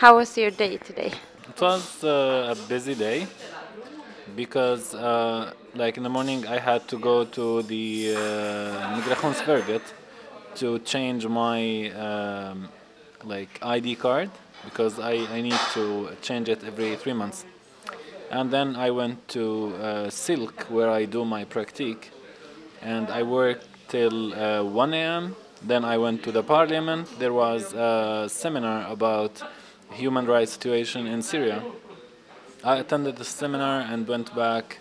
How was your day today? It was uh, a busy day because, uh, like in the morning, I had to go to the uh, to change my um, like ID card because I, I need to change it every three months. And then I went to uh, Silk where I do my practique, and I worked till uh, 1 a.m. Then I went to the parliament. There was a seminar about human rights situation in Syria. I attended the seminar and went back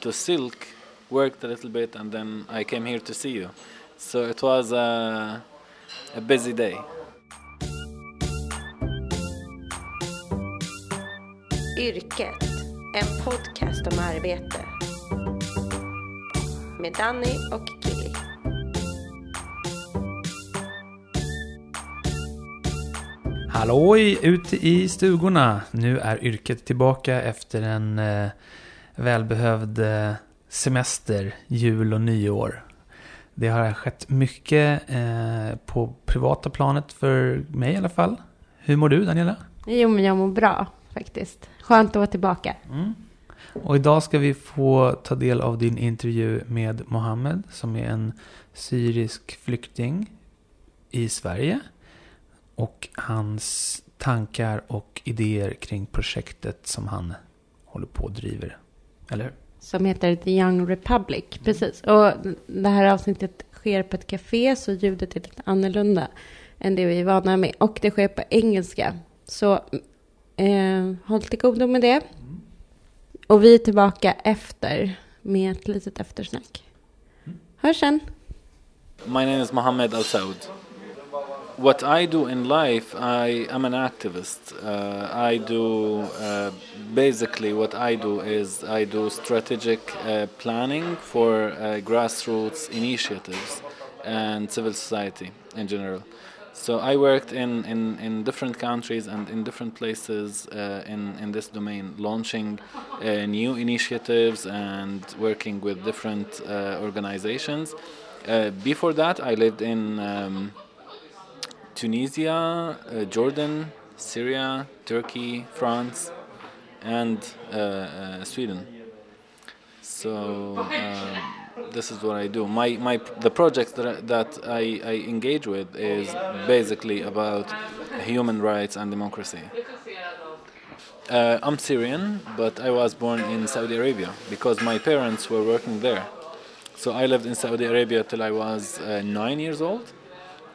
to Silk, worked a little bit, and then I came here to see you. So it was a, a busy day. Yrket, en podcast om arbete. Med Danni och Killi. Halloj ute i stugorna! Nu är yrket tillbaka efter en eh, välbehövd eh, semester, jul och nyår. Det har skett mycket eh, på privata planet för mig i alla fall. Hur mår du Daniela? Jo, men jag mår bra faktiskt. Skönt att vara tillbaka. Mm. Och idag ska vi få ta del av din intervju med Mohammed som är en syrisk flykting i Sverige. Och hans tankar och idéer kring projektet som han håller på och driver. Eller hur? Som heter The Young Republic, precis. Och det här avsnittet sker på ett café så ljudet är lite annorlunda än det vi är vana med. Och det sker på engelska. Så eh, håll till godo med det. Och vi är tillbaka efter med ett litet eftersnack. Hörs sen. My name is Mohammed Al Saud. What I do in life, I am an activist. Uh, I do uh, basically what I do is I do strategic uh, planning for uh, grassroots initiatives and civil society in general. So I worked in, in, in different countries and in different places uh, in, in this domain, launching uh, new initiatives and working with different organizations. Before that, I lived in um, Tunisia, uh, Jordan, Syria, Turkey, France, and uh, uh, Sweden. So um, this is what I do. My, my the project that, I, that I, I engage with is basically about human rights and democracy. Uh, I'm Syrian, but I was born in Saudi Arabia because my parents were working there. So I lived in Saudi Arabia till I was uh, nine years old,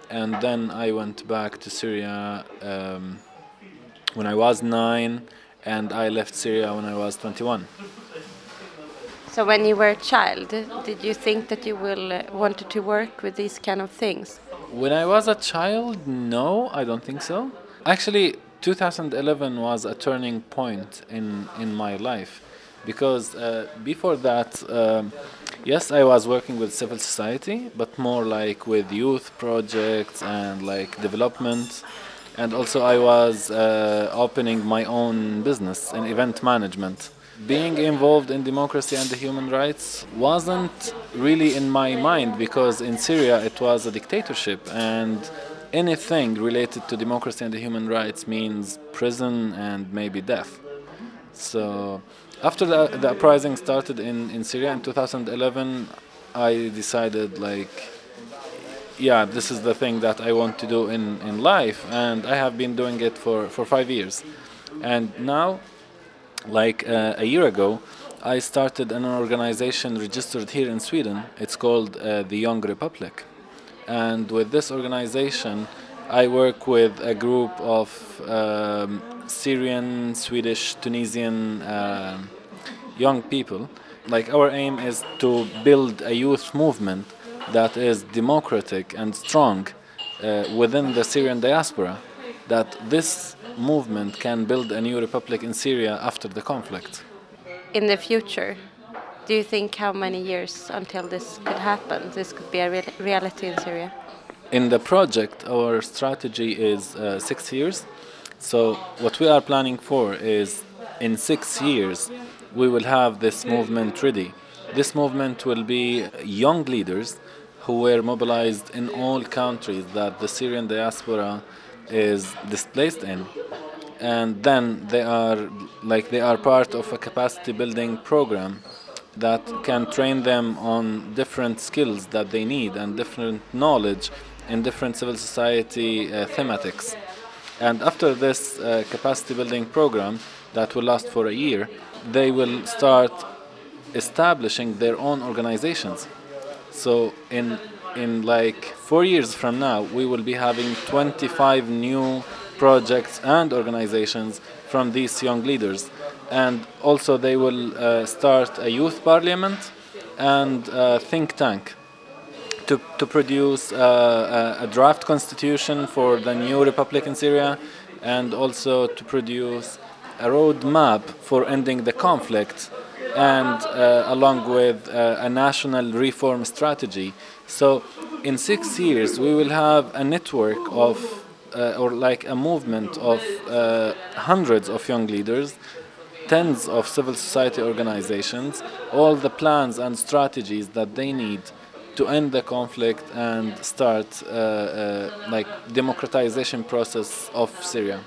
and then I went back to Syria um, when I was nine, and I left Syria when I was 21. So when you were a child, did you think that you will uh, wanted to work with these kind of things? When I was a child, no, I don't think so. Actually, 2011 was a turning point in, in my life because uh, before that, um, yes, I was working with civil society, but more like with youth projects and like development. And also, I was uh, opening my own business in event management. Being involved in democracy and the human rights wasn't really in my mind because in Syria it was a dictatorship and anything related to democracy and the human rights means prison and maybe death. So after the, the uprising started in, in Syria in 2011, I decided like, yeah, this is the thing that I want to do in, in life, and I have been doing it for, for five years. And now, like uh, a year ago, I started an organization registered here in Sweden. It's called uh, the Young Republic. And with this organization, I work with a group of um, Syrian, Swedish, Tunisian uh, young people. Like our aim is to build a youth movement that is democratic and strong uh, within the Syrian diaspora. That this movement can build a new republic in Syria after the conflict. In the future, do you think how many years until this could happen? This could be a real reality in Syria? In the project, our strategy is uh, six years. So, what we are planning for is in six years, we will have this movement ready. This movement will be young leaders who were mobilized in all countries that the Syrian diaspora is displaced in. and then they are like they are part of a capacity building program that can train them on different skills that they need and different knowledge in different civil society uh, thematics. And after this uh, capacity building program that will last for a year, they will start establishing their own organizations. So in in like four years from now, we will be having 25 new projects and organizations from these young leaders. And also, they will uh, start a youth parliament and a think tank to, to produce uh, a, a draft constitution for the new republic in Syria and also to produce a roadmap for ending the conflict and uh, along with uh, a national reform strategy. So, in six years, we will have a network of, uh, or like a movement of uh, hundreds of young leaders, tens of civil society organizations, all the plans and strategies that they need to end the conflict and start uh, uh, like democratization process of Syria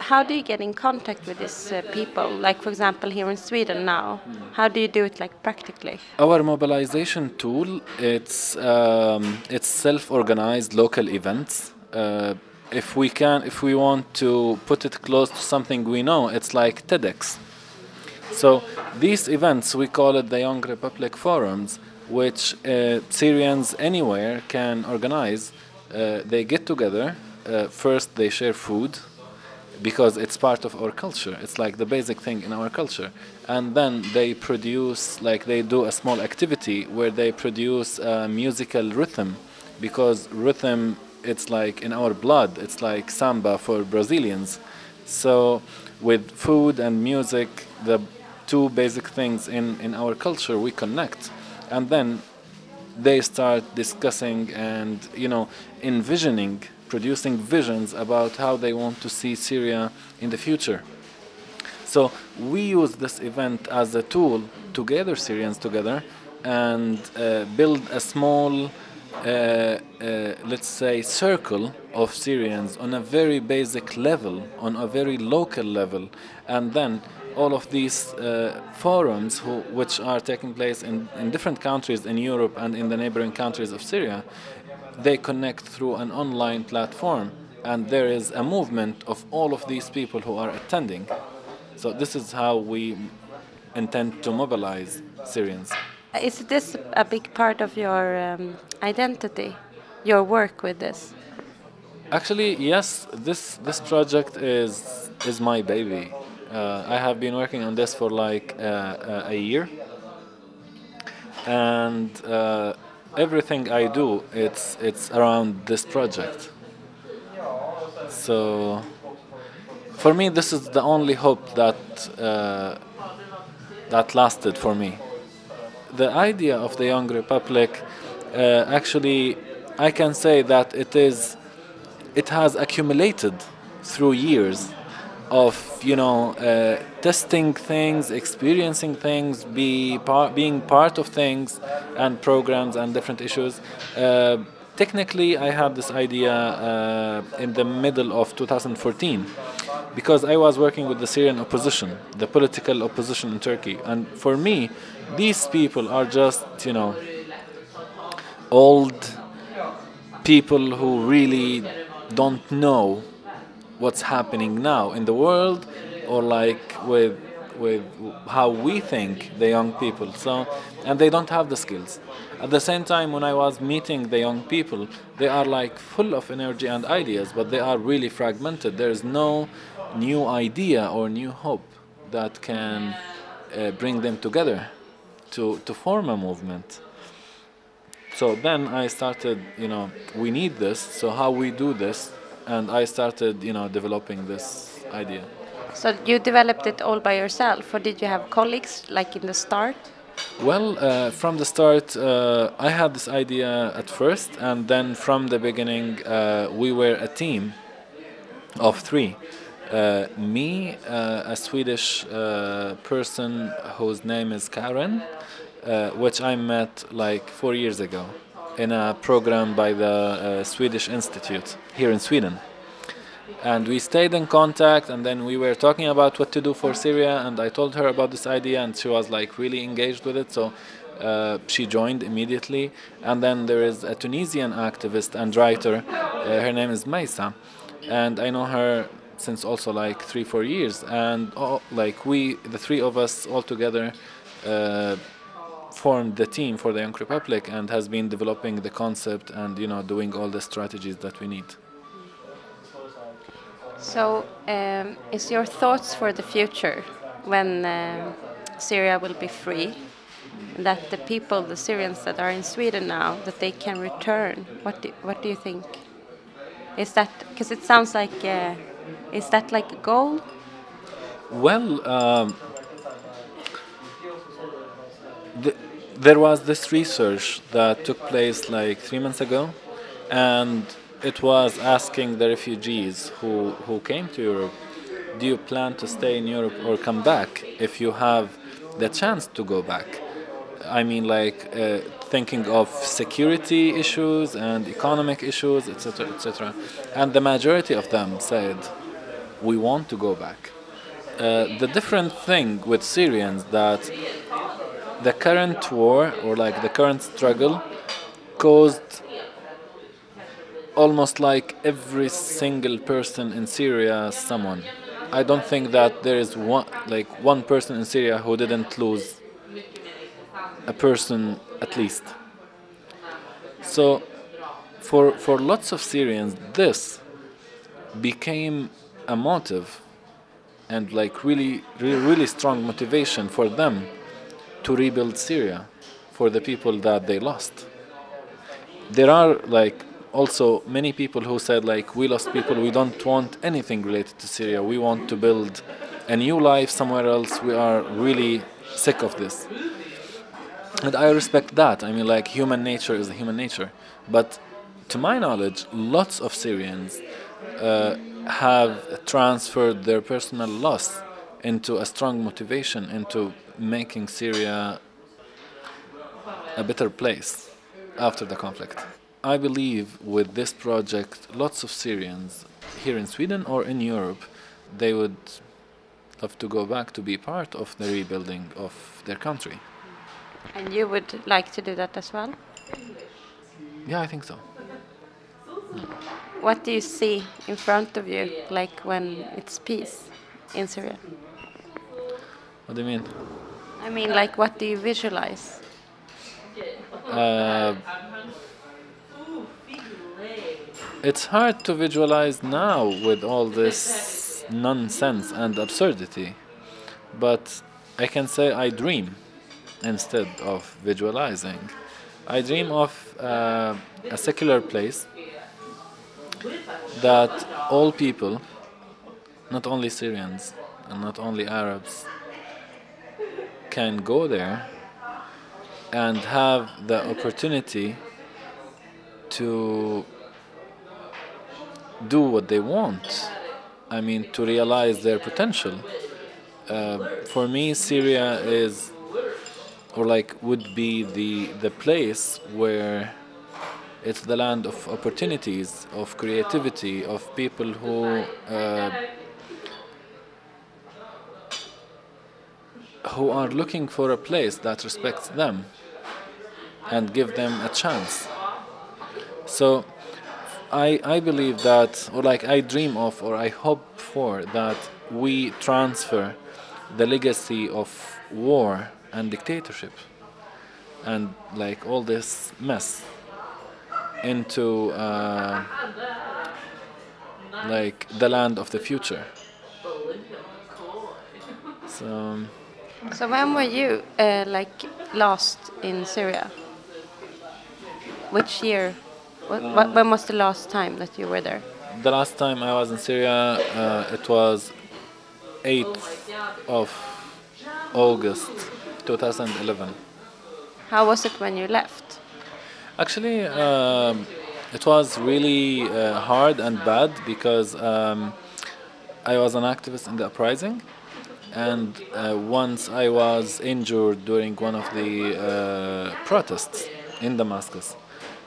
how do you get in contact with these uh, people? Like, for example, here in Sweden now, how do you do it, like practically? Our mobilization tool it's um, it's self-organized local events. Uh, if we can, if we want to put it close to something we know, it's like TEDx. So these events we call it the Young Republic Forums, which uh, Syrians anywhere can organize. Uh, they get together. Uh, first, they share food because it's part of our culture. It's like the basic thing in our culture. And then they produce, like they do a small activity where they produce a musical rhythm because rhythm, it's like in our blood, it's like samba for Brazilians. So with food and music, the two basic things in, in our culture, we connect. And then they start discussing and, you know, envisioning producing visions about how they want to see Syria in the future. So we use this event as a tool to gather Syrians together and uh, build a small, uh, uh, let's say, circle of Syrians on a very basic level, on a very local level, and then all of these uh, forums, who, which are taking place in, in different countries in Europe and in the neighboring countries of Syria, they connect through an online platform and there is a movement of all of these people who are attending. So this is how we intend to mobilize Syrians. Is this a big part of your um, identity, your work with this? Actually, yes. This this project is is my baby. Uh, I have been working on this for like uh, uh a year, and uh, everything I do, it's it's around this project. So for me, this is the only hope that uh, that lasted for me. The idea of the Young Republic, uh, actually, I can say that it is, it has accumulated through years of you know uh, testing things, experiencing things, be par- being part of things and programs and different issues. Uh, technically, I had this idea uh, in the middle of 2014 because I was working with the Syrian opposition, the political opposition in Turkey, and for me, these people are just you know old people who really don't know what's happening now in the world or like with with how we think the young people so and they don't have the skills. At the same time when i was meeting the young people they are like full of energy and ideas but they are really fragmented. There is no new idea or new hope that can uh, bring them together to to form a movement. So then i started you know we need this so how we do this and I started, you know, developing this idea. So you developed it all by yourself, or did you have colleagues like in the start? Well, uh, from the start, uh, I had this idea at first, and then from the beginning, uh, we were a team of three. Uh, me, uh, a Swedish uh, person whose name is Karen, which I met like four years ago in a program by the uh, Swedish Institute here in Sweden. and we stayed in contact and then we were talking about what to do for syria and i told her about this idea and she was like really engaged with it so uh, she joined immediately and then there is a tunisian activist and writer uh, her name is maisa and i know her since also like three four years and all, like we the three of us all together uh, formed the team for the young republic and has been developing the concept and you know doing all the strategies that we need So, um, is your thoughts for the future when um Syria will be free, that the people, the Syrians that are in Sweden now, that they can return? What do, what do you think? Is that because it sounds like uh, is that like a goal? Well, um, th- there was this research that took place like three months ago, and it was asking the refugees who, who came to Europe, do you plan to stay in Europe or come back if you have the chance to go back? I mean, like uh, thinking of security issues and economic issues, etc., etc. And the majority of them said, we want to go back. Uh, the different thing with Syrians that the current war or like the current struggle caused almost like every single person in Syria someone. I don't think that there is one like one person in Syria who didn't lose a person at least. So for for lots of Syrians this became a motive and like really really, really strong motivation for them to rebuild Syria for the people that they lost. There are like also many people who said like we lost people. We don't want anything related to Syria. We want to build a new life somewhere else. We are really sick of this. And I respect that. I mean like human nature is human nature. But to my knowledge lots of Syrians uh, have transferred their personal loss into a strong motivation into making Syria a better place after the conflict. I believe with this project, lots of Syrians here in Sweden or in Europe, they would love to go back to be part of the rebuilding of their country. And you would like to do that as well? Yeah, I think so. What do you see in front of you, like when it's peace in Syria? What do you mean? I mean, like, what do you visualize? Uh, it's hard to visualize now with all this nonsense and absurdity, but I can say I dream instead of visualizing. I dream of uh, a secular place that all people, not only Syrians and not only Arabs, can go there and have the opportunity to do what they want. I mean, to realize their potential. Uh, for me, Syria is, or like, would be the the place where it's the land of opportunities, of creativity, of people who. Uh, who are looking for a place that respects them and give them a chance. So I, I believe that, or like I dream of, or I hope for, that we transfer the legacy of war and dictatorship and like all this mess into uh, like the land of the future. So. So when were you uh, like last in Syria? Which year? What, what, when was the last time that you were there? The last time I was in Syria, uh, it was 8th of August 2011. How was it when you left? Actually, um, it was really uh, hard and bad because um, I was an activist in the uprising, and uh, once I was injured during one of the uh, protests in Damascus,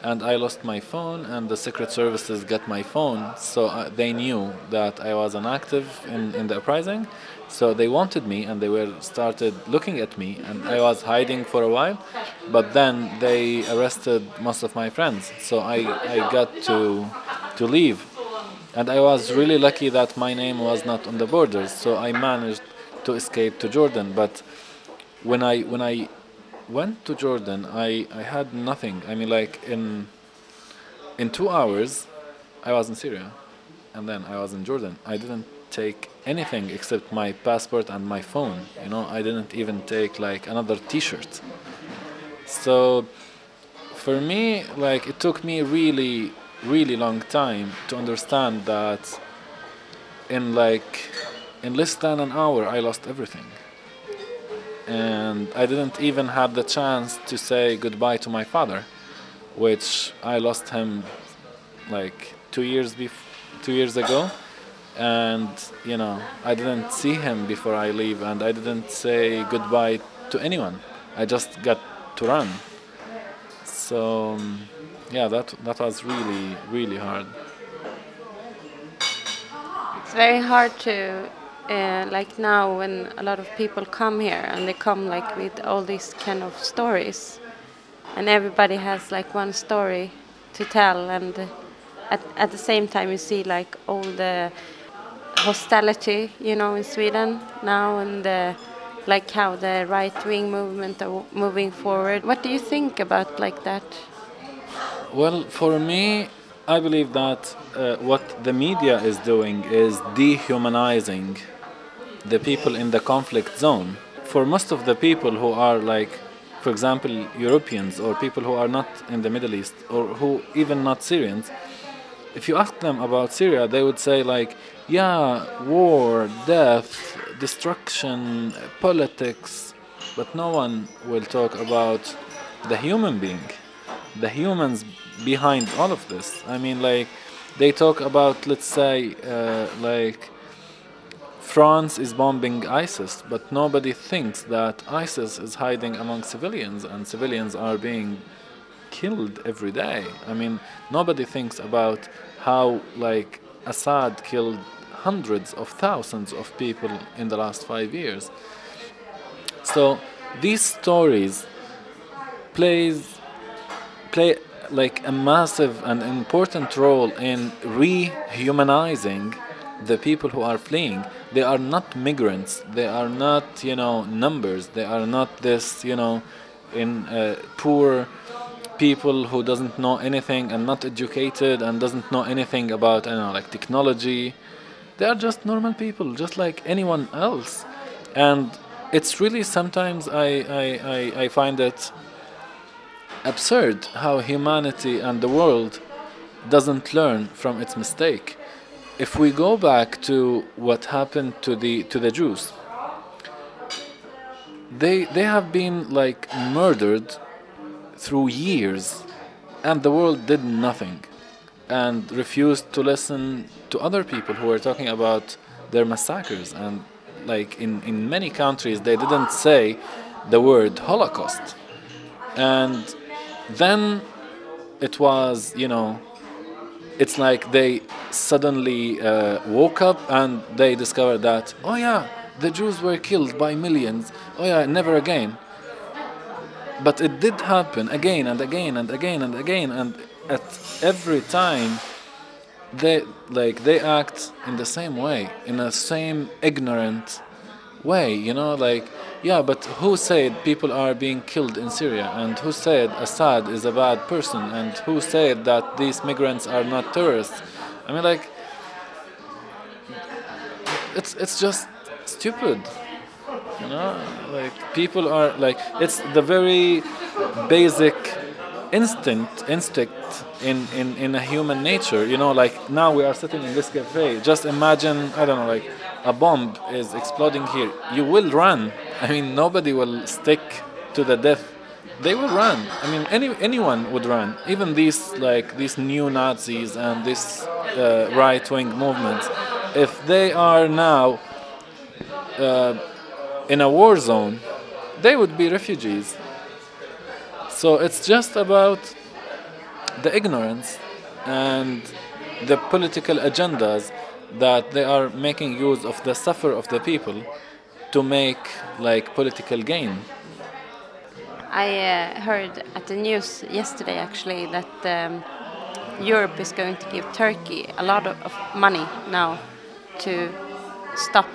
and I lost my phone, and the secret services got my phone, so uh, they knew that I was inactive in, in the uprising. So they wanted me, and they were started looking at me, and I was hiding for a while, but then they arrested most of my friends, so I, I got to to leave, and I was really lucky that my name was not on the borders, so I managed to escape to Jordan. But when I when I went to Jordan, I, I had nothing. I mean, like in in two hours, I was in Syria, and then I was in Jordan. I didn't take anything except my passport and my phone. You know, I didn't even take like another T-shirt. So for me, like it took me really, really long time to understand that in like in less than an hour, I lost everything and I didn't even have the chance to say goodbye to my father, which I lost him like two years bef- two years ago, and you know I didn't see him before I leave, and I didn't say goodbye to anyone. I just got to run. So um, yeah, that that was really really hard. It's very hard to uh, like now when a lot of people come here and they come like with all these kind of stories and everybody has like one story to tell and at, at the same time you see like all the hostility you know in sweden now and the, like how the right wing movement are moving forward. What do you think about like that? Well for me i believe that uh, what the media is doing is dehumanizing the people in the conflict zone. For most of the people who are like, for example, Europeans or people who are not in the Middle East or who even not Syrians, if you ask them about Syria, they would say like, yeah, war, death, destruction, politics, but no one will talk about the human being, the humans behind all of this. I mean, like, they talk about, let's say, uh, like France is bombing ISIS, but nobody thinks that ISIS is hiding among civilians and civilians are being killed every day. I mean, nobody thinks about how, like, Assad killed hundreds of thousands of people in the last five years. So these stories plays play like a massive and important role in rehumanizing the people who are fleeing they are not migrants. They are not you know numbers. They are not this you know in uh, poor people who doesn't know anything and not educated and doesn't know anything about you know like technology. They are just normal people just like anyone else. And it's really sometimes I, I, I, I find it absurd how humanity and the world doesn't learn from its mistake if we go back to what happened to the to the Jews, they they have been like murdered through years, and the world did nothing, and refused to listen to other people who were talking about their massacres and like in in many countries they didn't say the word Holocaust, and then it was you know it's like they suddenly uh, woke up and they discovered that, oh yeah, the Jews were killed by millions. Oh yeah, never again. But it did happen again and again and again and again, and at every time, they like they act in the same way, in the same ignorant way. You know, like yeah, but who said people are being killed in Syria? And who said Assad is a bad person? And who said that these migrants are not terrorists? I mean, like, it's it's just stupid. You know, like people are like it's the very basic instinct instinct in, in, in a human nature. You know, like now we are sitting in this cafe. Just imagine, I don't know, like a bomb is exploding here. You will run I mean, nobody will stick to the death. They will run. I mean, any anyone would run. Even these like these new Nazis and this uh, right-wing movements, if they are now uh, in a war zone, they would be refugees. So it's just about the ignorance and the political agendas that they are making use of the suffer of the people to make like political gain. I uh, heard at the news yesterday actually that um, Europe is going to give Turkey a lot of, of money now to stop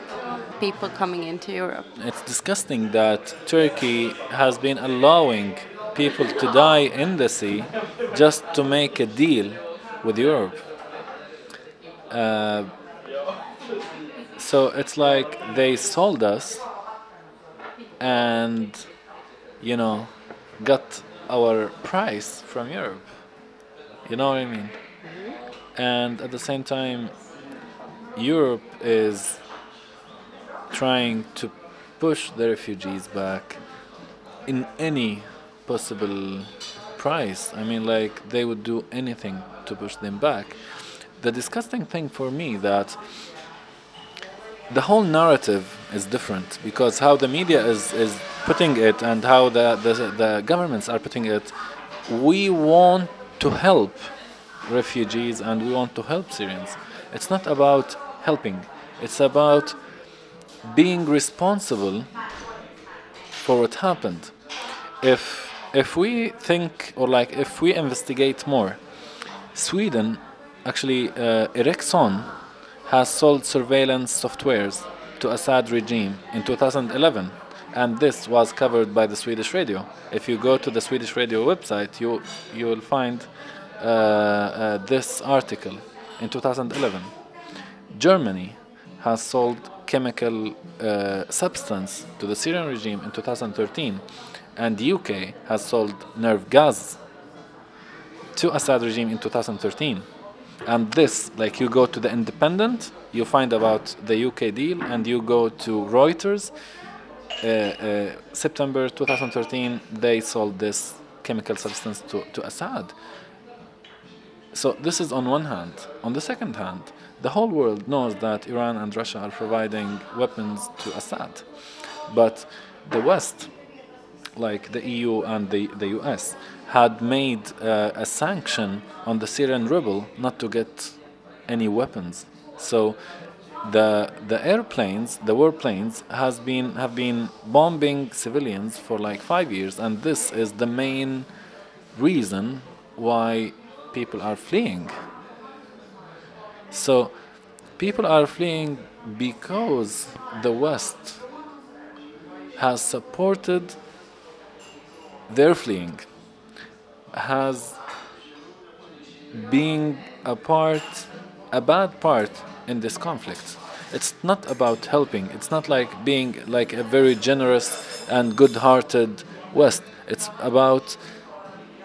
people coming into Europe. It's disgusting that Turkey has been allowing people to die in the sea just to make a deal with Europe. Uh, so it's like they sold us and, you know, got our price from Europe. You know what I mean? And at the same time, Europe is trying to push the refugees back in any possible price. I mean, like they would do anything to push them back. The disgusting thing for me that the whole narrative is different because how the media is, is putting it and how the, the, the governments are putting it, we want to help refugees and we want to help Syrians. It's not about helping, it's about being responsible for what happened. If if we think or like if we investigate more, Sweden actually uh, Ericsson has sold surveillance softwares to Assad regime in 2011 and this was covered by the Swedish radio. If you go to the Swedish radio website, you you will find uh, uh, this article in 2011. Germany has sold chemical uh, substance to the Syrian regime in 2013, and the UK has sold nerve gas to Assad regime in 2013. And this, like you go to the Independent, you find about the UK deal, and you go to Reuters. Uh, uh, September 2013, they sold this chemical substance to, to Assad. So this is on one hand. On the second hand, the whole world knows that Iran and Russia are providing weapons to Assad. But the West, like the EU and the, the US, had made uh, a sanction on the Syrian rebel not to get any weapons. So the the airplanes, the warplanes, has been have been bombing civilians for like five years, and this is the main reason why people are fleeing. So people are fleeing because the West has supported their fleeing, has being a part, a bad part in this conflict. It's not about helping. It's not like being like a very generous and good-hearted West. It's about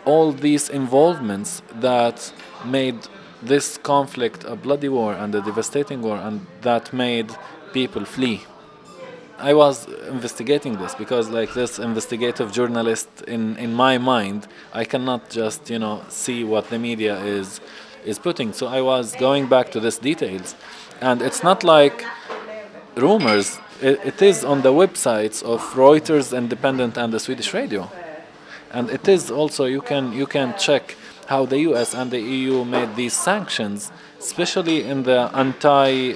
all these involvements that made this conflict a bloody war and a devastating war and that made people flee i was investigating this because like this investigative journalist in in my mind i cannot just you know see what the media is is putting. So i was going back to these details. And it's not like rumors. It, it is on the websites of reuters independent and the swedish radio. And it is also you can you can check how the US and the EU made these sanctions, especially in the anti-war,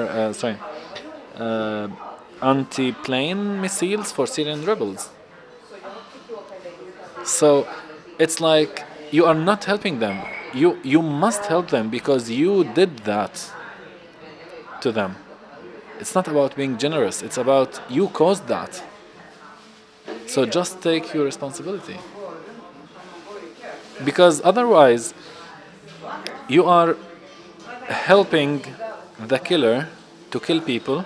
uh, uh, sorry, uh, anti-plane missiles for Syrian rebels. So it's like you are not helping them. You you must help them because you did that to them. It's not about being generous. It's about you caused that. So just take your responsibility because otherwise you are helping the killer to kill people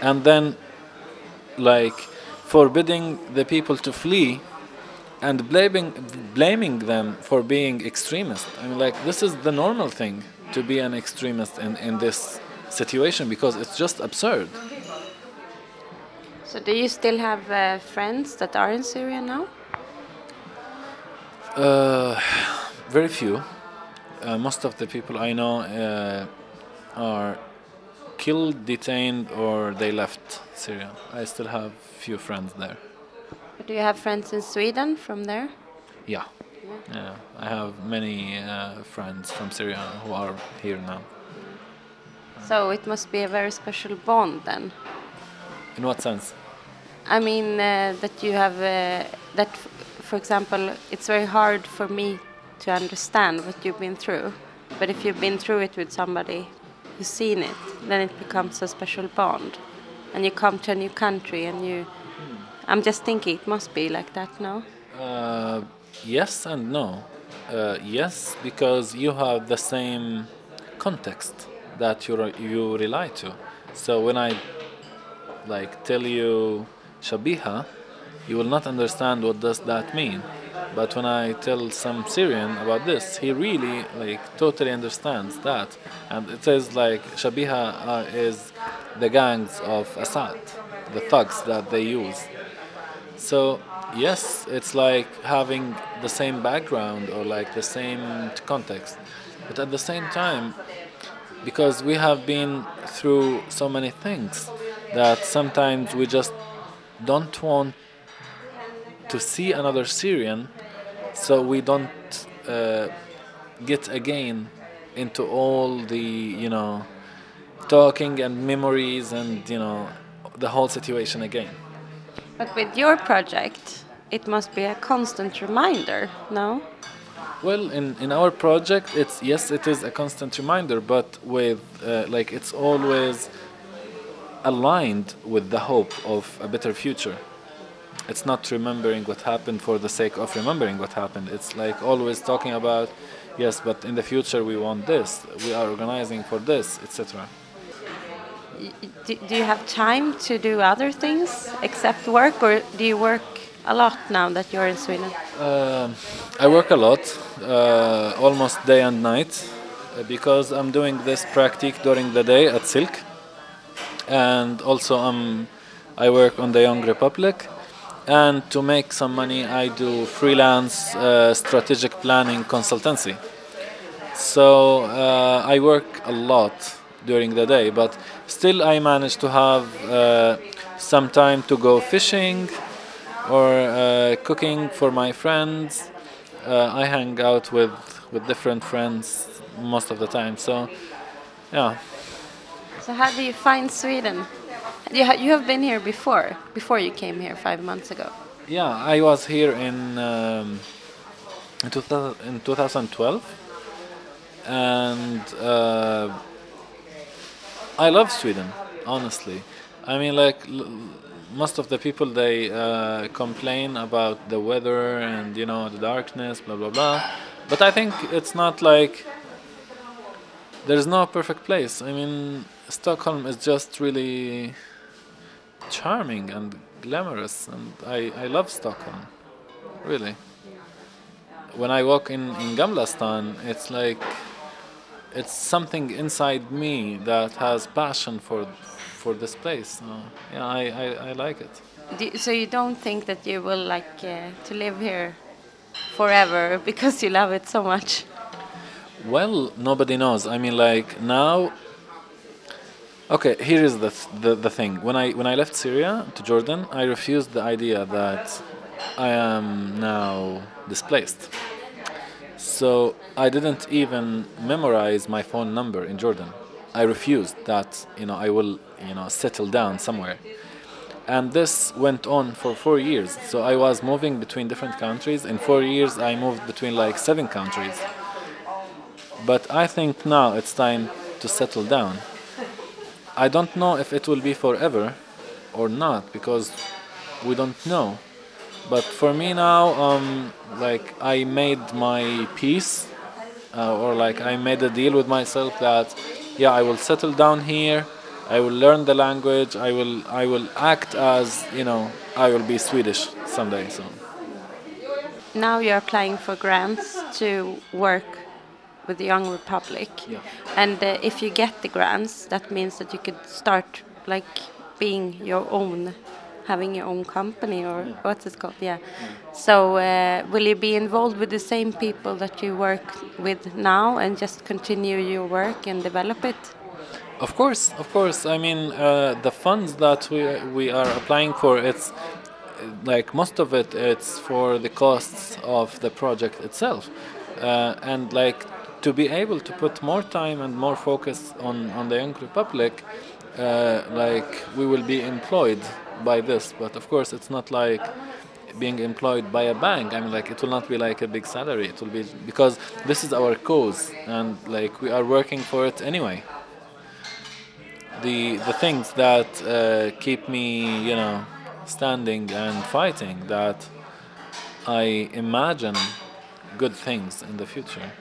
and then like forbidding the people to flee and blaming blaming them for being extremist. I mean like this is the normal thing to be an extremist in, in this situation because it's just absurd. So do you still have uh, friends that are in syria now? Uh, very few. Uh, most of the people I know uh, are killed, detained, or they left Syria. I still have few friends there. Do you have friends in Sweden from there? Yeah. Yeah. Yeah, I have many uh, friends from Syria who are here now. So it must be a very special bond then. In what sense? I mean uh, that you have uh, that, f- for example, it's very hard for me to understand what you've been through. But if you've been through it with somebody who's seen it, then it becomes a special bond. And you come to a new country and you. I'm just thinking it must be like that, no? Uh, yes and no. Uh, yes, because you have the same context that you re- you rely to. So when I like tell you shabiha, you will not understand what does that mean. But when I tell some Syrian about this, he really like totally understands that, and it says like shabiha uh, is the gangs of Assad, the thugs that they use. So yes, it's like having the same background or like the same context, but at the same time, because we have been through so many things that sometimes we just don't want to see another Syrian, so we don't uh, get again into all the you know talking and memories and you know the whole situation again. But with your project, it must be a constant reminder, no? Well, in, in our project, it's yes, it is a constant reminder, but with uh, like it's always aligned with the hope of a better future. It's not remembering what happened for the sake of remembering what happened. It's like always talking about, yes, but in the future we want this. We are organizing for this, etc. Do, do you have time to do other things except work, or do you work a lot now that you're in Sweden? Um, I work a lot, uh, almost day and night, uh, because I'm doing this practice during the day at Silk, and also um, I work on the Young Republic. And to make some money, I do freelance uh, strategic planning consultancy. So uh, I work a lot during the day, but still I manage to have uh, some time to go fishing or uh, cooking for my friends. Uh, I hang out with with different friends most of the time. So yeah, So how do you find Sweden? You, ha- you have been here before, before you came here five months ago. yeah. I was here in um, in, 2000, in 2012, and uh, I love Sweden. Honestly, I mean, like l- most of the people they uh, complain about the weather and you know the darkness, blah blah blah. But I think it's not like there's no perfect place. I mean, Stockholm is just really charming and glamorous, and I, I love Stockholm, really. When I walk in in Gamla stan, it's like it's something inside me that has passion for for this place. Yeah, I, I, I like it. You- so you don't think that you will like uh, to live here forever because you love it so much? Well, nobody knows. I mean, like now. Okay, here is the, th- the the thing. When I when I left Syria to Jordan, I refused the idea that I am now displaced. So I didn't even memorize my phone number in Jordan. I refused that. You know, I will you know settle down somewhere. And this went on for four years. So I was moving between different countries. In four years, I moved between like seven countries. But I think now it's time to settle down. I don't know if it will be forever or not because we don't know. But for me now, um, like I made my peace, uh, or like I made a deal with myself that, yeah, I will settle down here. I will learn the language. I will I will act as you know I will be Swedish someday. So Now you're applying for grants to work with the Young Republic, Yeah. and uh, if you get the grants, that means that you could start like being your own, having your own company or what's it called? Yeah. So uh, will you be involved with the same people that you work with now and just continue your work and develop it? Of course, of course. I mean, uh, the funds that we we are applying for, it's like most of it, it's for the costs of the project itself, uh, and like to be able to put more time and more focus on on the young republic, uh, like we will be employed by this. But of course, it's not like being employed by a bank. I mean, like it will not be like a big salary. It will be because this is our cause, and like we are working for it anyway. The the things that uh, keep me, you know, standing and fighting. That I imagine good things in the future.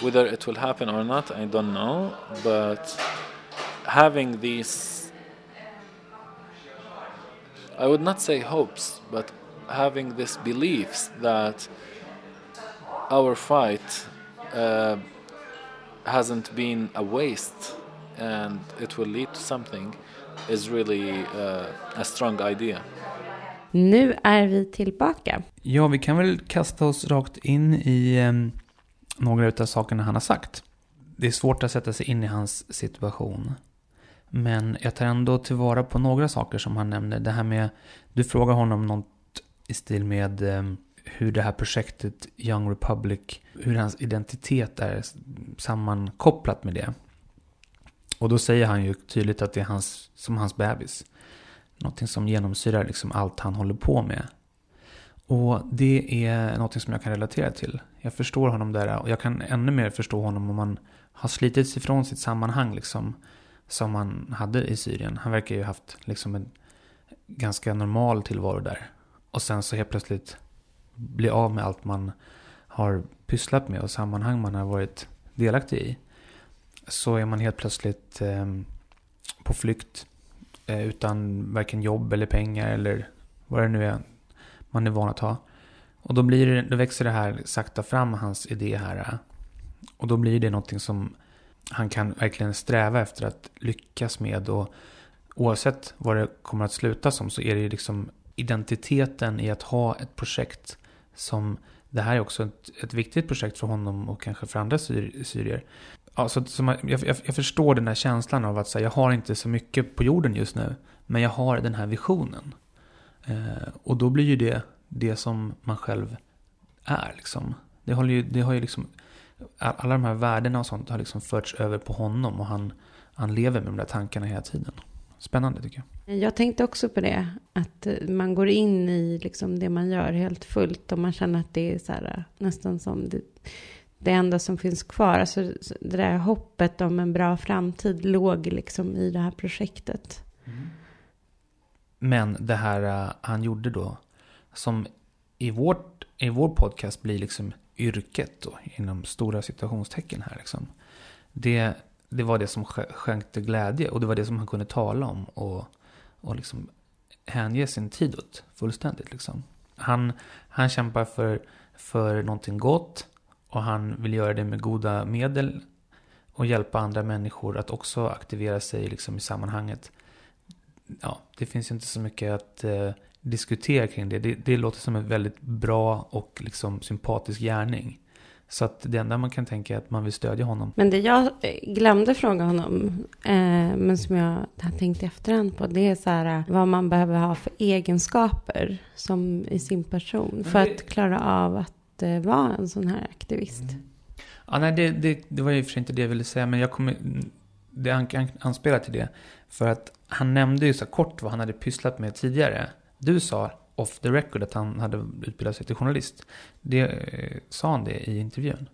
Whether it will happen or not, I don't know. But having these, I would not say hopes, but having these beliefs that our fight uh, hasn't been a waste and it will lead to something is really uh, a strong idea. Nu är vi tillbaka. Ja, vi kan väl kasta oss rakt in i eh, några av sakerna han har sagt. Det är svårt att sätta sig in i hans situation. Men jag tar ändå tillvara på några saker som han nämner. Det här med, du frågar honom något i stil med eh, hur det här projektet Young Republic, hur hans identitet är sammankopplat med det. Och då säger han ju tydligt att det är hans, som hans bebis. Någonting som genomsyrar liksom allt han håller på med. Och det är någonting som jag kan relatera till. Jag förstår honom där och jag kan ännu mer förstå honom om man har slitits ifrån sitt sammanhang liksom. Som han hade i Syrien. Han verkar ju haft liksom en ganska normal tillvaro där. Och sen så helt plötsligt bli av med allt man har pysslat med och sammanhang man har varit delaktig i. Så är man helt plötsligt eh, på flykt eh, utan varken jobb eller pengar eller vad det nu är man är van att ha. Och då, blir det, då växer det här sakta fram, hans idé här. Och då blir det någonting som han kan verkligen sträva efter att lyckas med. Och oavsett vad det kommer att sluta som så är det ju liksom identiteten i att ha ett projekt som det här är också ett, ett viktigt projekt för honom och kanske för andra syr, syrier. Ja, så, så man, jag, jag, jag, förstår den här känslan av att här, jag har inte så mycket på jorden just nu, men jag har den här visionen. Eh, och då blir ju det det som man själv är. Liksom. Det, har ju, det har ju liksom, alla de här värdena och sånt har liksom förts över på honom och han, han lever med de där tankarna hela tiden. Spännande tycker jag. Jag tänkte också på det, att eh, man går in i liksom det man gör helt fullt och man känner att det är så här, eh, nästan som det, det enda som finns kvar. Alltså det där hoppet om en bra framtid låg liksom i det här projektet. Men det här uh, han gjorde då, som i, vårt, i vår podcast blir liksom yrket då, inom stora situationstecken här liksom. Det, det var det som skänkte glädje och det var det som han kunde tala om och, och liksom hänge sin tid åt fullständigt. Liksom. Han, han kämpar för, för någonting gott och han vill göra det med goda medel och hjälpa andra människor att också aktivera sig liksom i sammanhanget. Ja, det finns ju inte så mycket att eh, diskutera kring det. det. det. låter som en väldigt bra och liksom sympatisk gärning. Så att det enda man kan tänka är att man vill stödja honom. Men det jag eh, glömde fråga honom, eh, men som jag har tänkt efterhand på, det är så här, vad man behöver ha för egenskaper som i sin person för det... att klara av att eh, vara en sån här aktivist. Mm. Ja, nej, det, det, det var ju för inte det jag ville säga, men jag kommer, det anspelar till det. För att han nämnde ju så kort vad han hade pysslat med tidigare. Du sa off the record att han hade utbildat sig till journalist. Det, eh, sa han det i intervjun?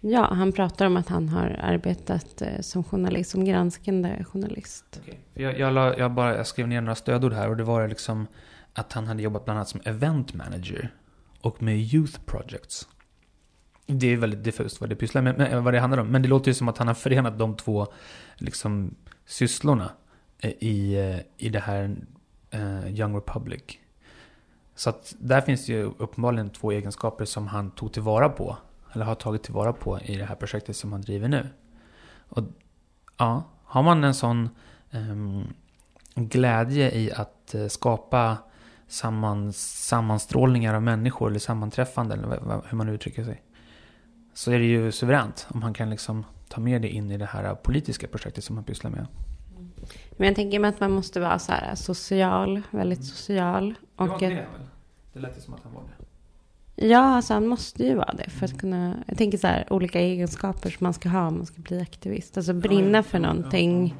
Ja, han pratar om att han har arbetat eh, som journalist, som granskande journalist. Okay. Jag, jag, la, jag, bara, jag skrev ner några stödord här och det var liksom att han hade jobbat bland annat som event manager och med youth projects. Det är väldigt diffust vad det pysslar med, vad det handlar om. Men det låter ju som att han har förenat de två liksom, sysslorna Eh, i, eh, i det här uh, Young Republic. Så att där finns det ju uppenbarligen två egenskaper som han tog tillvara på. Eller har tagit tillvara på i det här projektet som han driver nu. Och ja, har man en sån um, glädje i att uh, skapa samman, sammanstrålningar av människor eller sammanträffande eller hur man uttrycker sig. Så är det ju suveränt om han kan liksom ta med det in i det här politiska projektet som han pysslar med. Men jag tänker mig att man måste vara så här social, väldigt social. Det var Och inte att- det väl? Det lät ju som att han var det. Ja, alltså han måste ju vara det för att kunna... Jag tänker så här, olika egenskaper som man ska ha om man ska bli aktivist. Alltså brinna för någonting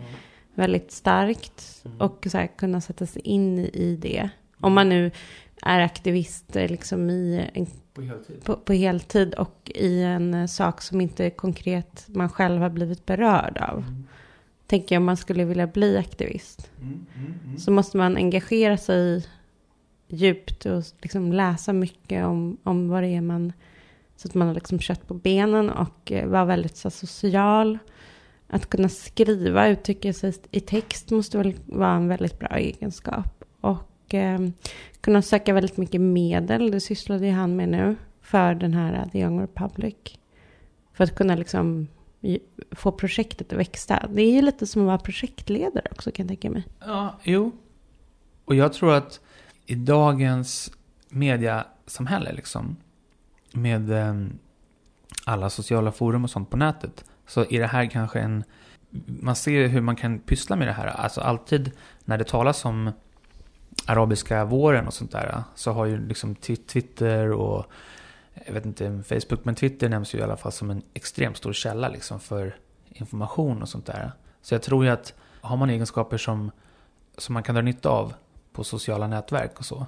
väldigt starkt Mm. och så här, kunna sätta sig in i det. Om man nu är aktivist eh, liksom i en, På heltid. på, på heltid och i en eh, sak som inte konkret man själv har blivit berörd av. Mm. Tänker jag om man skulle vilja bli aktivist. Mm, mm, mm. Så måste man engagera sig djupt och liksom läsa mycket om, om vad det är man... Så att man har liksom kött på benen och eh, vara väldigt så, social. Att kunna skriva, uttrycka sig i text måste väl vara en väldigt bra egenskap. Och eh, kunna söka väldigt mycket medel, det sysslade ju han med nu, för den här The Young Republic. För att kunna liksom få projektet att växa. Det är ju lite som att vara projektledare också kan jag tänka mig. Ja, jo. Och jag tror att i dagens mediasamhälle liksom, med eh, alla sociala forum och sånt på nätet, så är det här kanske en... Man ser hur man kan pyssla med det här. Alltså alltid när det talas om arabiska våren och sånt där, så har ju liksom Twitter och jag vet inte, Facebook, men Twitter nämns ju i alla fall som en extremt stor källa liksom för information och sånt där. Så jag tror ju att har man egenskaper som, som man kan dra nytta av på sociala nätverk och så,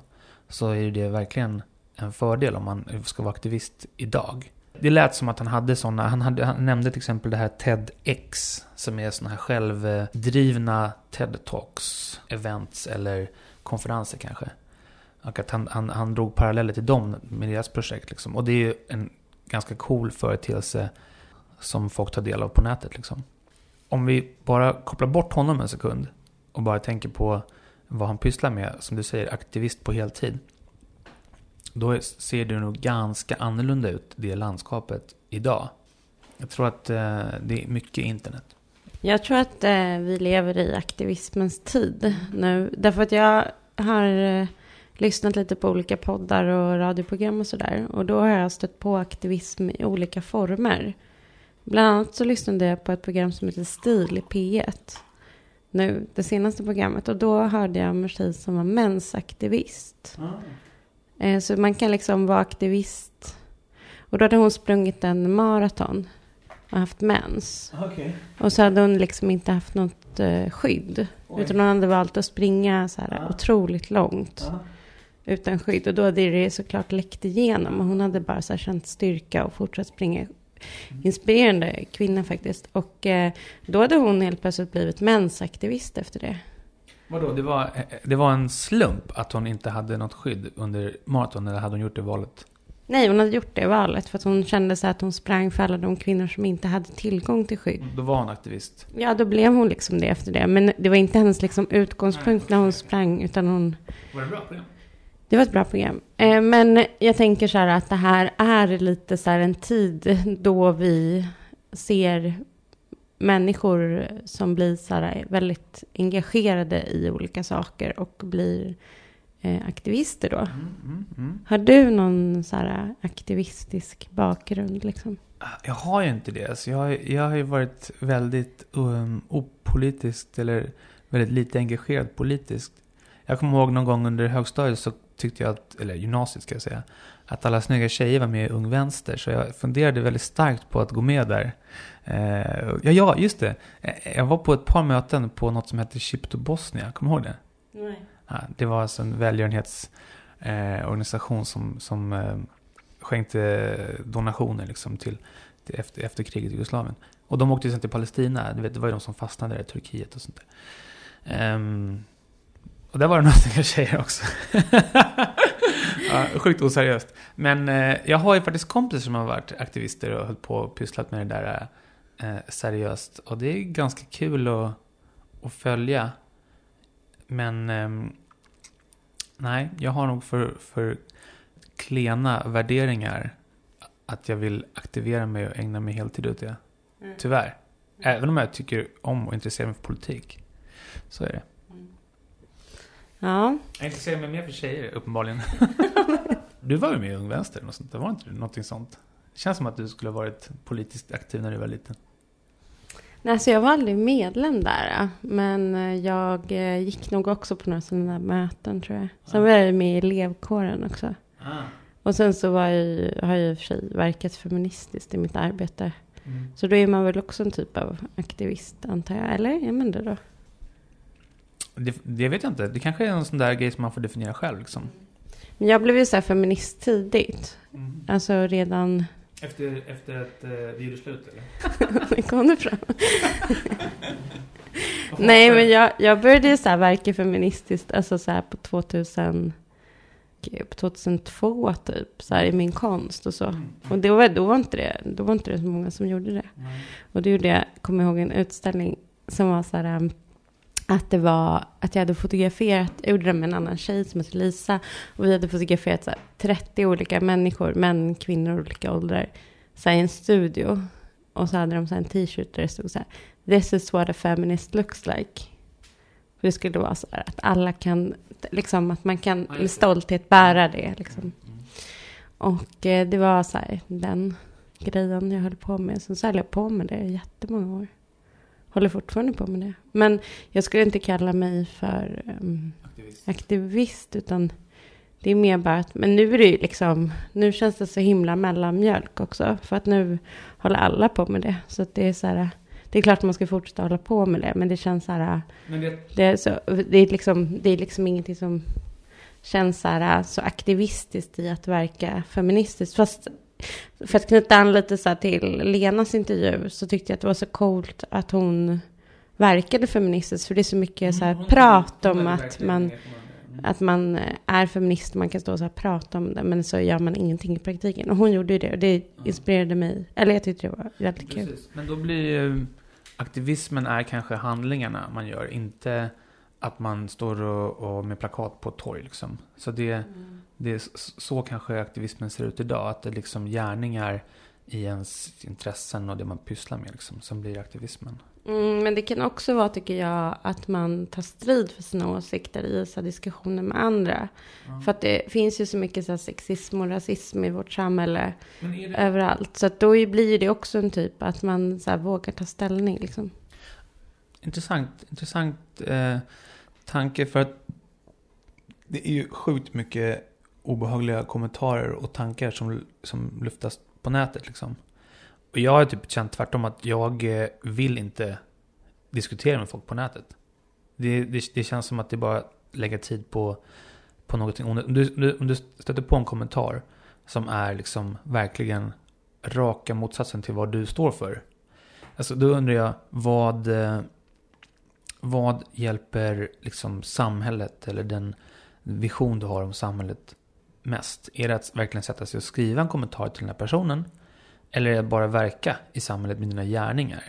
så är det verkligen en fördel om man ska vara aktivist idag. Det lät som att han hade sådana, han, hade, han nämnde till exempel det här TEDx, som är sådana här självdrivna TED-talks, events eller konferenser kanske. Och att han, han, han drog paralleller till dem med deras projekt. Liksom. Och det är ju en ganska cool företeelse som folk tar del av på nätet. Liksom. Om vi bara kopplar bort honom en sekund och bara tänker på vad han pysslar med, som du säger, aktivist på heltid. Då ser det nog ganska annorlunda ut, det landskapet, idag. Jag tror att eh, det är mycket internet. Jag tror att eh, vi lever i aktivismens tid nu. Därför att jag har eh, lyssnat lite på olika poddar och radioprogram och sådär. Och då har jag stött på aktivism i olika former. Bland annat så lyssnade jag på ett program som heter Stil i P1. Nu, det senaste programmet. Och då hörde jag om en tjej som var mensaktivist. Eh, Så man kan liksom vara aktivist. Och då hade hon sprungit en maraton och haft mens. Okej. Och så hade hon liksom inte haft något eh, skydd. Utan hon hade valt att springa så här Ja. otroligt långt utan skydd. Och då hade det såklart läckt igenom. Och hon hade bara så här känt styrka och fortsatt springa. Inspirerande kvinna faktiskt. Och eh, då hade hon helt plötsligt blivit mensaktivist efter det. Vadå, det var, det var en slump att hon inte hade något skydd under maraton, eller hade hon gjort det valet? Nej, hon hade gjort det valet för att hon kände sig att hon sprang för alla de kvinnor som inte hade tillgång till skydd. Då var hon aktivist. Ja, då blev hon liksom det efter det. Men det var inte hennes liksom utgångspunkt när hon sprang, utan hon... Var det bra program? Det var ett bra program. Eh, Men jag tänker så här att det här är lite så här en tid då vi ser människor som blir så här väldigt engagerade i olika saker och blir eh, aktivister då. Mm, mm, mm. Har du någon så här aktivistisk bakgrund liksom? Jag har ju inte det. Alltså jag, jag har ju varit väldigt um, opolitiskt eller väldigt lite engagerad politiskt. Jag kommer ihåg någon gång under högstadiet så tyckte jag att, eller gymnasiet ska jag säga, att alla snygga tjejer var med i Ung Vänster. Så jag funderade väldigt starkt på att gå med där. Eh, ja, ja, just det. Eh, Jag var på ett par möten på något som hette Chip to Bosnia. Kommer du ihåg det? Nej. Ja, det var alltså en välgörenhetsorganisation eh, som, som eh, skänkte donationer liksom till, till efter, efter kriget i Jugoslavien. Och de åkte sen till Palestina, du vet, det var ju de som fastnade där i Turkiet och sånt där. Ehm, och där var det några snygga tjejer också. ja, sjukt oseriöst. Men eh, jag har ju faktiskt kompisar som har varit aktivister och hållit på och pysslat med det där eh, seriöst. Och det är ganska kul att, att följa. Men ehm, nej, jag har nog för, för klena värderingar att jag vill aktivera mig och ägna mig heltid åt det. Mm. Tyvärr. Även om jag tycker om och intresserar mig för politik. Så är det. Ja, Jag intresserar mig mer för tjejer, uppenbarligen. du var ju med i Ung Vänster, och sånt. Det var inte det någonting sånt? Det känns som att du skulle ha varit politiskt aktiv när du var liten. Nej, alltså jag var aldrig medlem där. Men eh, jag eh, gick nog också på några sådana där möten tror jag. Sen var jag med i elevkåren också. Ah. Och sen så var jag, ju- har jag i och för sig verkat feministiskt i mitt arbete. Mm. Så då är man väl också en typ av aktivist antar jag. Eller är man det då? Det, det vet jag inte. Det kanske är en sån där grej som man får definiera själv. Liksom. Men jag blev ju så här feminist tidigt. Mm. Alltså redan... Efter, efter ett eh, virusslut eller? Det kom det fram. Nej, men jag, jag började ju så här verka feministiskt, alltså så här på 2000, gud, på 2002 typ, så här i min konst och så. Mm. Och då var, då var inte det, då var inte det så många som gjorde det. Och då gjorde jag, kommer ihåg en utställning som var så här, att det var, att jag hade fotograferat, jag gjorde det med en annan tjej som heter Lisa. Och vi hade fotograferat så här, 30 olika människor, män, kvinnor, olika åldrar, så här, i en studio. Och så hade de så här, en t-shirt där det stod så här, this is what a feminist looks like. För det skulle vara så här att alla kan, liksom att man kan med stolthet bära det liksom. Och eh, det var så här, den grejen jag höll på med. Sen så höll jag på med det jättemånga år. Håller fortfarande på med det. Men jag skulle inte kalla mig för um, Aktivist. aktivist. Utan det är mer bara att, men nu är det ju liksom, nu känns det så himla mellanmjölk också. För att nu håller alla på med det. Så att det är så här, det är klart man ska fortsätta hålla på med det. Men det känns så här, det, det är, så, det är, liksom, det är liksom ingenting som känns så, här, så aktivistiskt i att verka feministiskt. Fast för att knyta an lite så till Lenas intervju så tyckte jag att det var så coolt att hon verkade feministiskt. För det är så mycket så här Hon- prat om att man, engagerad. att man är feminist man kan stå och så här prata om det. Men så gör man ingenting i praktiken. Och hon gjorde ju det och det inspirerade mig. Eller jag tyckte det var väldigt kul. Men då blir ju aktivismen är kanske handlingarna man gör, inte att man står och, och med plakat på ett torg. Liksom. Så det, det är så kanske aktivismen ser ut idag, att det är liksom gärningar i ens intressen och det man pysslar med liksom, som blir aktivismen. Mm, men det kan också vara, tycker jag, att man tar strid för sina åsikter i så diskussioner med andra. För att det finns ju så mycket så sexism och rasism i vårt samhälle det, överallt. Så att då blir det också en typ att man så vågar ta ställning. Liksom. Intressant, intressant eh, tanke för att det är ju sjukt mycket obehagliga kommentarer och tankar som, som luftas på nätet liksom. Och jag har typ känt tvärtom att jag eh, vill inte diskutera med folk på nätet. Det, det, det känns som att det bara lägger tid på, på någonting onödigt. Om du, du, om du stöter på en kommentar som är liksom verkligen raka motsatsen till vad du står för. Alltså då undrar jag vad, eh, vad hjälper liksom samhället eller den vision du har om samhället mest? Är det att verkligen sätta sig och skriva en kommentar till den här personen? Eller är det att bara verka i samhället med dina gärningar?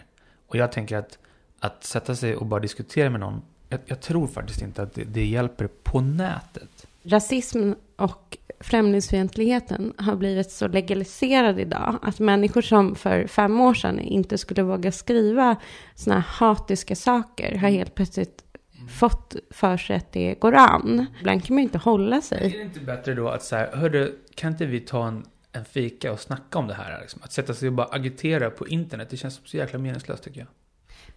Och jag tänker att, att sätta sig och bara diskutera med någon, jag, jag tror faktiskt inte att det, det hjälper på nätet. Rasism och främlingsfientligheten har blivit så legaliserad idag att människor som för fem år sedan inte skulle våga skriva sådana här hatiska saker har helt plötsligt fått för sig att det går an. Ibland kan man ju inte hålla Är sig. det inte bättre då att säga, hörru, kan inte vi ta en, en fika och snacka om det här? Liksom? Att sätta sig och bara agitera på internet, det känns så jäkla meningslöst tycker jag.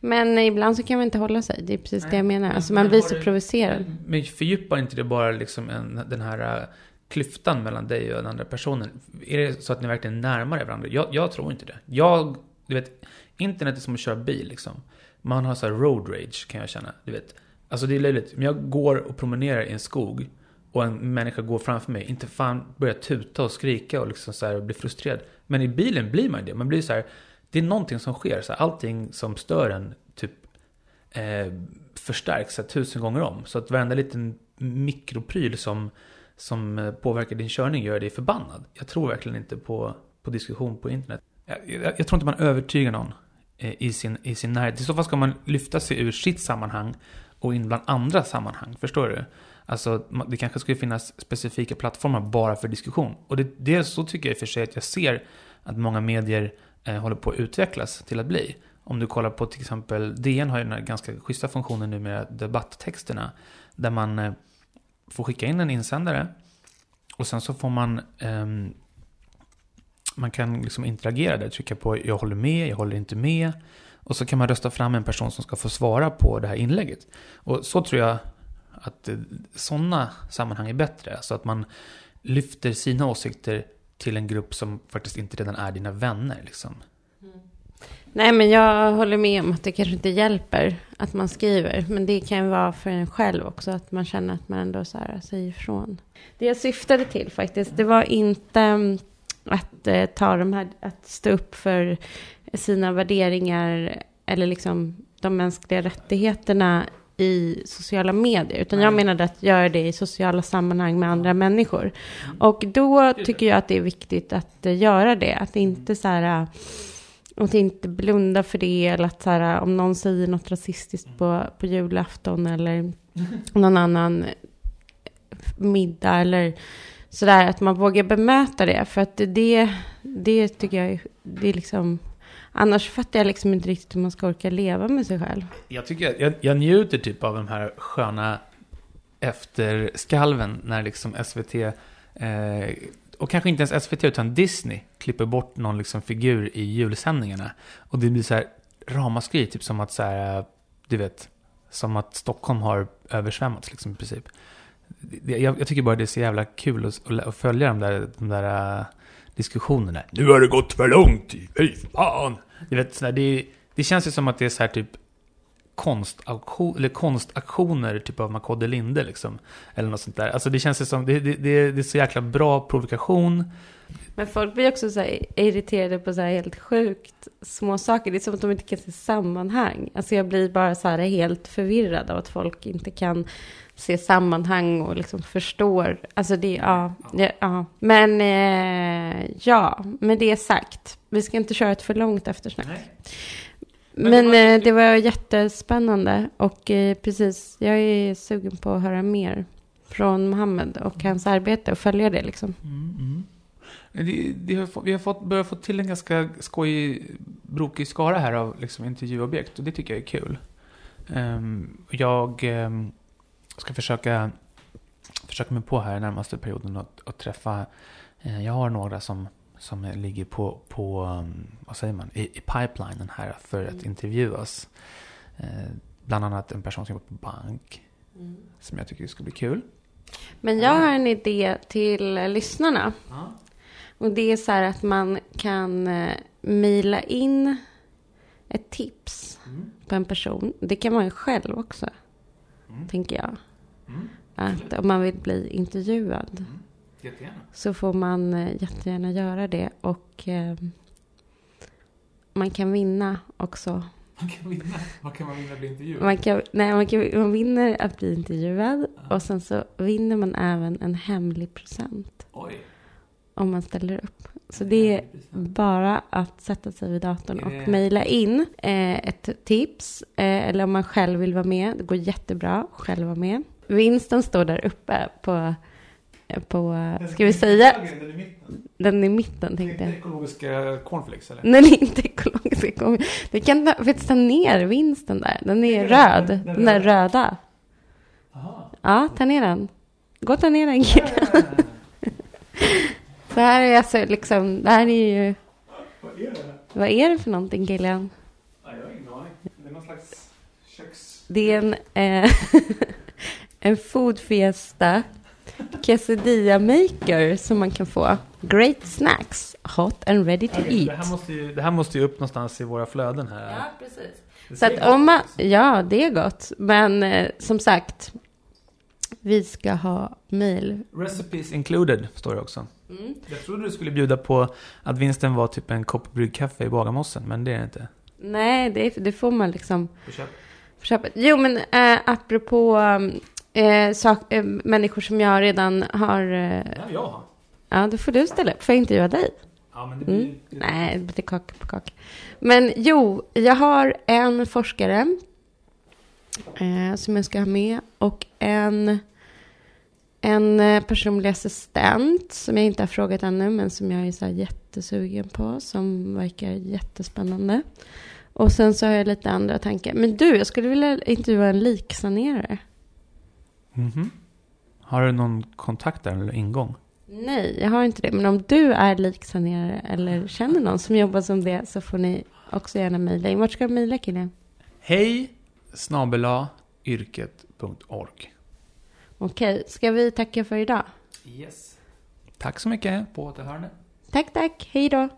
Men ibland så kan man inte hålla sig. Det är precis Nej, det jag menar. men- Alltså men man blir så du- provocerad. Men fördjupar inte det bara liksom en, den här äh, klyftan mellan dig och den andra personen? Är det så att ni verkligen är närmare varandra? Jag, jag tror inte det. Jag, du vet, internet är som att köra bil liksom. Man har så här road rage kan jag känna, du vet. Alltså det är löjligt. Om jag går och promenerar i en skog och en människa går framför mig, inte fan börjar tuta och skrika och liksom så här bli frustrerad. Men i bilen blir man det. Man blir så här, det är någonting som sker. Så här, allting som stör en typ eh, förstärks så här, tusen gånger om. Så att varenda liten mikropryl som, som eh, påverkar din körning gör dig förbannad. Jag tror verkligen inte på, på diskussion på internet. Jag, jag, jag tror inte man övertygar någon eh, i sin, i sin närhet. I så fall ska man lyfta sig ur sitt sammanhang och in bland andra sammanhang. Förstår du? Alltså, det kanske skulle finnas specifika plattformar bara för diskussion. Och det, det så tycker jag i och för sig att jag ser att många medier eh, håller på att utvecklas till att bli. Om du kollar på till exempel DN har ju den här ganska schyssta funktionen nu med debatttexterna. Där man eh, får skicka in en insändare. Och sen så får man eh, man kan liksom interagera där, trycka på jag håller med, jag håller inte med. Och så kan man rösta fram en person som ska få svara på det här inlägget. Och så tror jag att eh, sådana sammanhang är bättre. Så att man lyfter sina åsikter till en grupp som faktiskt inte redan är dina vänner. Liksom. Mm. Nej, men jag håller med om att det kanske inte hjälper att man skriver. Men det kan ju vara för en själv också, att man känner att man ändå så här säger ifrån. Det jag syftade till faktiskt, det var inte mm, att eh, ta de här, att stå upp för sina värderingar eller liksom de mänskliga rättigheterna i sociala medier. Utan jag menade att göra det i sociala sammanhang med andra människor. Och då tycker jag att det är viktigt att eh, göra det. Att inte så här... Att inte blunda för det. Eller att så här, om någon säger något rasistiskt på, på julafton. Eller någon annan middag. Eller sådär. Att man vågar bemöta det. För att det, det tycker jag är, det är liksom Annars fattar jag liksom inte riktigt hur man ska orka leva med sig själv. Jag tycker jag, jag njuter typ av de här sköna efterskalven när liksom SVT, eh, och kanske inte ens SVT utan Disney, klipper bort någon liksom figur i julsändningarna. Och det blir så här ramaskri, typ som att så här, du vet, som att Stockholm har översvämmats liksom i princip. Jag, jag tycker bara det är så jävla kul att, att följa de där, de där uh, diskussionerna. Nu har det gått för långt, fy fan! Du vet, sådär, det, det känns ju som att det är så här typ konstauktion, eller konstaktioner typ av Makode Linde liksom. Eller något sånt där. Alltså det känns ju som, det, det, det, det är så jäkla bra provokation. Men folk blir också så irriterade på så här helt sjukt små saker. Det är som att de inte kan se sammanhang. Alltså jag blir bara så här helt förvirrad av att folk inte kan se sammanhang och liksom förstår. Alltså det, ja, ja, ja. Men eh, ja, med det sagt. Vi ska inte köra ett för långt eftersnack. Nej. Men, Men det, var... Eh, det var jättespännande. Och eh, precis, jag är sugen på att höra mer från Mohammed och hans arbete och följa det liksom. Mm, mm. Det, det har, vi har fått, börjat få till en ganska skojig, brokig skara här av liksom, intervjuobjekt och det tycker jag är kul. Um, jag um, ska försöka, försöka mig på här närmaste perioden och, och träffa, uh, jag har några som, som ligger på, på um, vad säger man, i, i pipelinen här för att mm. intervjuas. Uh, bland annat en person som jobbar på bank, mm. som jag tycker skulle bli kul. Men jag har en idé till lyssnarna. Ja. Och det är så här att man kan eh, mejla in ett tips mm. på en person. Det kan man ju själv också, mm. tänker jag. Mm. Att om man vill bli intervjuad. Mm. Så får man eh, jättegärna göra det. Och eh, man kan vinna också. Man kan vinna? Vad kan man vinna att bli intervjuad? Man, kan, nej, man, kan, man vinner att bli intervjuad. Ja. Och sen så vinner man även en hemlig present. Oj om man ställer upp. Så det är bara att sätta sig vid datorn och mejla in eh, ett tips. Eh, eller om man själv vill vara med. Det går jättebra att själv vara med. Vinsten står där uppe på, eh, på ska vi säga? Den i mitten. Tänkte jag. ekologiska cornflakes eller? Är inte ekologiska cornflakes. Du kan faktiskt ta ner vinsten där. Den är röd. Den är röda. Ja, ta ner den. Gå och ta ner den. Det här är alltså liksom, det här är ju... Vad är det? Vad är det för någonting Gillian? jag har ingen aning. Det är någon slags köks... Det är en, eh, en food fiesta quesadilla maker som man kan få. Great snacks, hot and ready to eat. Det här, måste ju, det här måste ju upp någonstans i våra flöden här. Ja, precis. Så att om man, ja, det är gott. Men eh, som sagt, vi ska ha mail. Recipes included, står det också. Mm. Jag trodde du skulle bjuda på att vinsten var typ en kopp bryggkaffe i Bagarmossen, men det är det inte. Nej, det, det får man liksom... På köpet? Köpet. Jo, men äh, apropå äh, sak, äh, människor som jag redan har... Äh, ja, jag Ja, då får du ställa upp. Får jag intervjua dig? Ja, men det blir... Mm. Nej, det blir kaka på kaka. Men jo, jag har en forskare som jag ska ha med och en en eh, personlig assistent som jag inte har frågat ännu, men som jag är så jättesugen på, som verkar jättespännande. Och sen så har jag lite andra tankar. Men du, jag skulle vilja intervjua en liksanerare. Mm -hmm. Har du någon kontakt där eller ingång? Nej, jag har inte det. Men om du är liksanerare eller känner någon som jobbar som det så får ni också gärna mejla in. Vart ska du mejla killen? Hej snabela yrket.org. Okej, ska vi tacka för idag? Yes. Tack så mycket. På återhörande. Tack, tack. Hej då.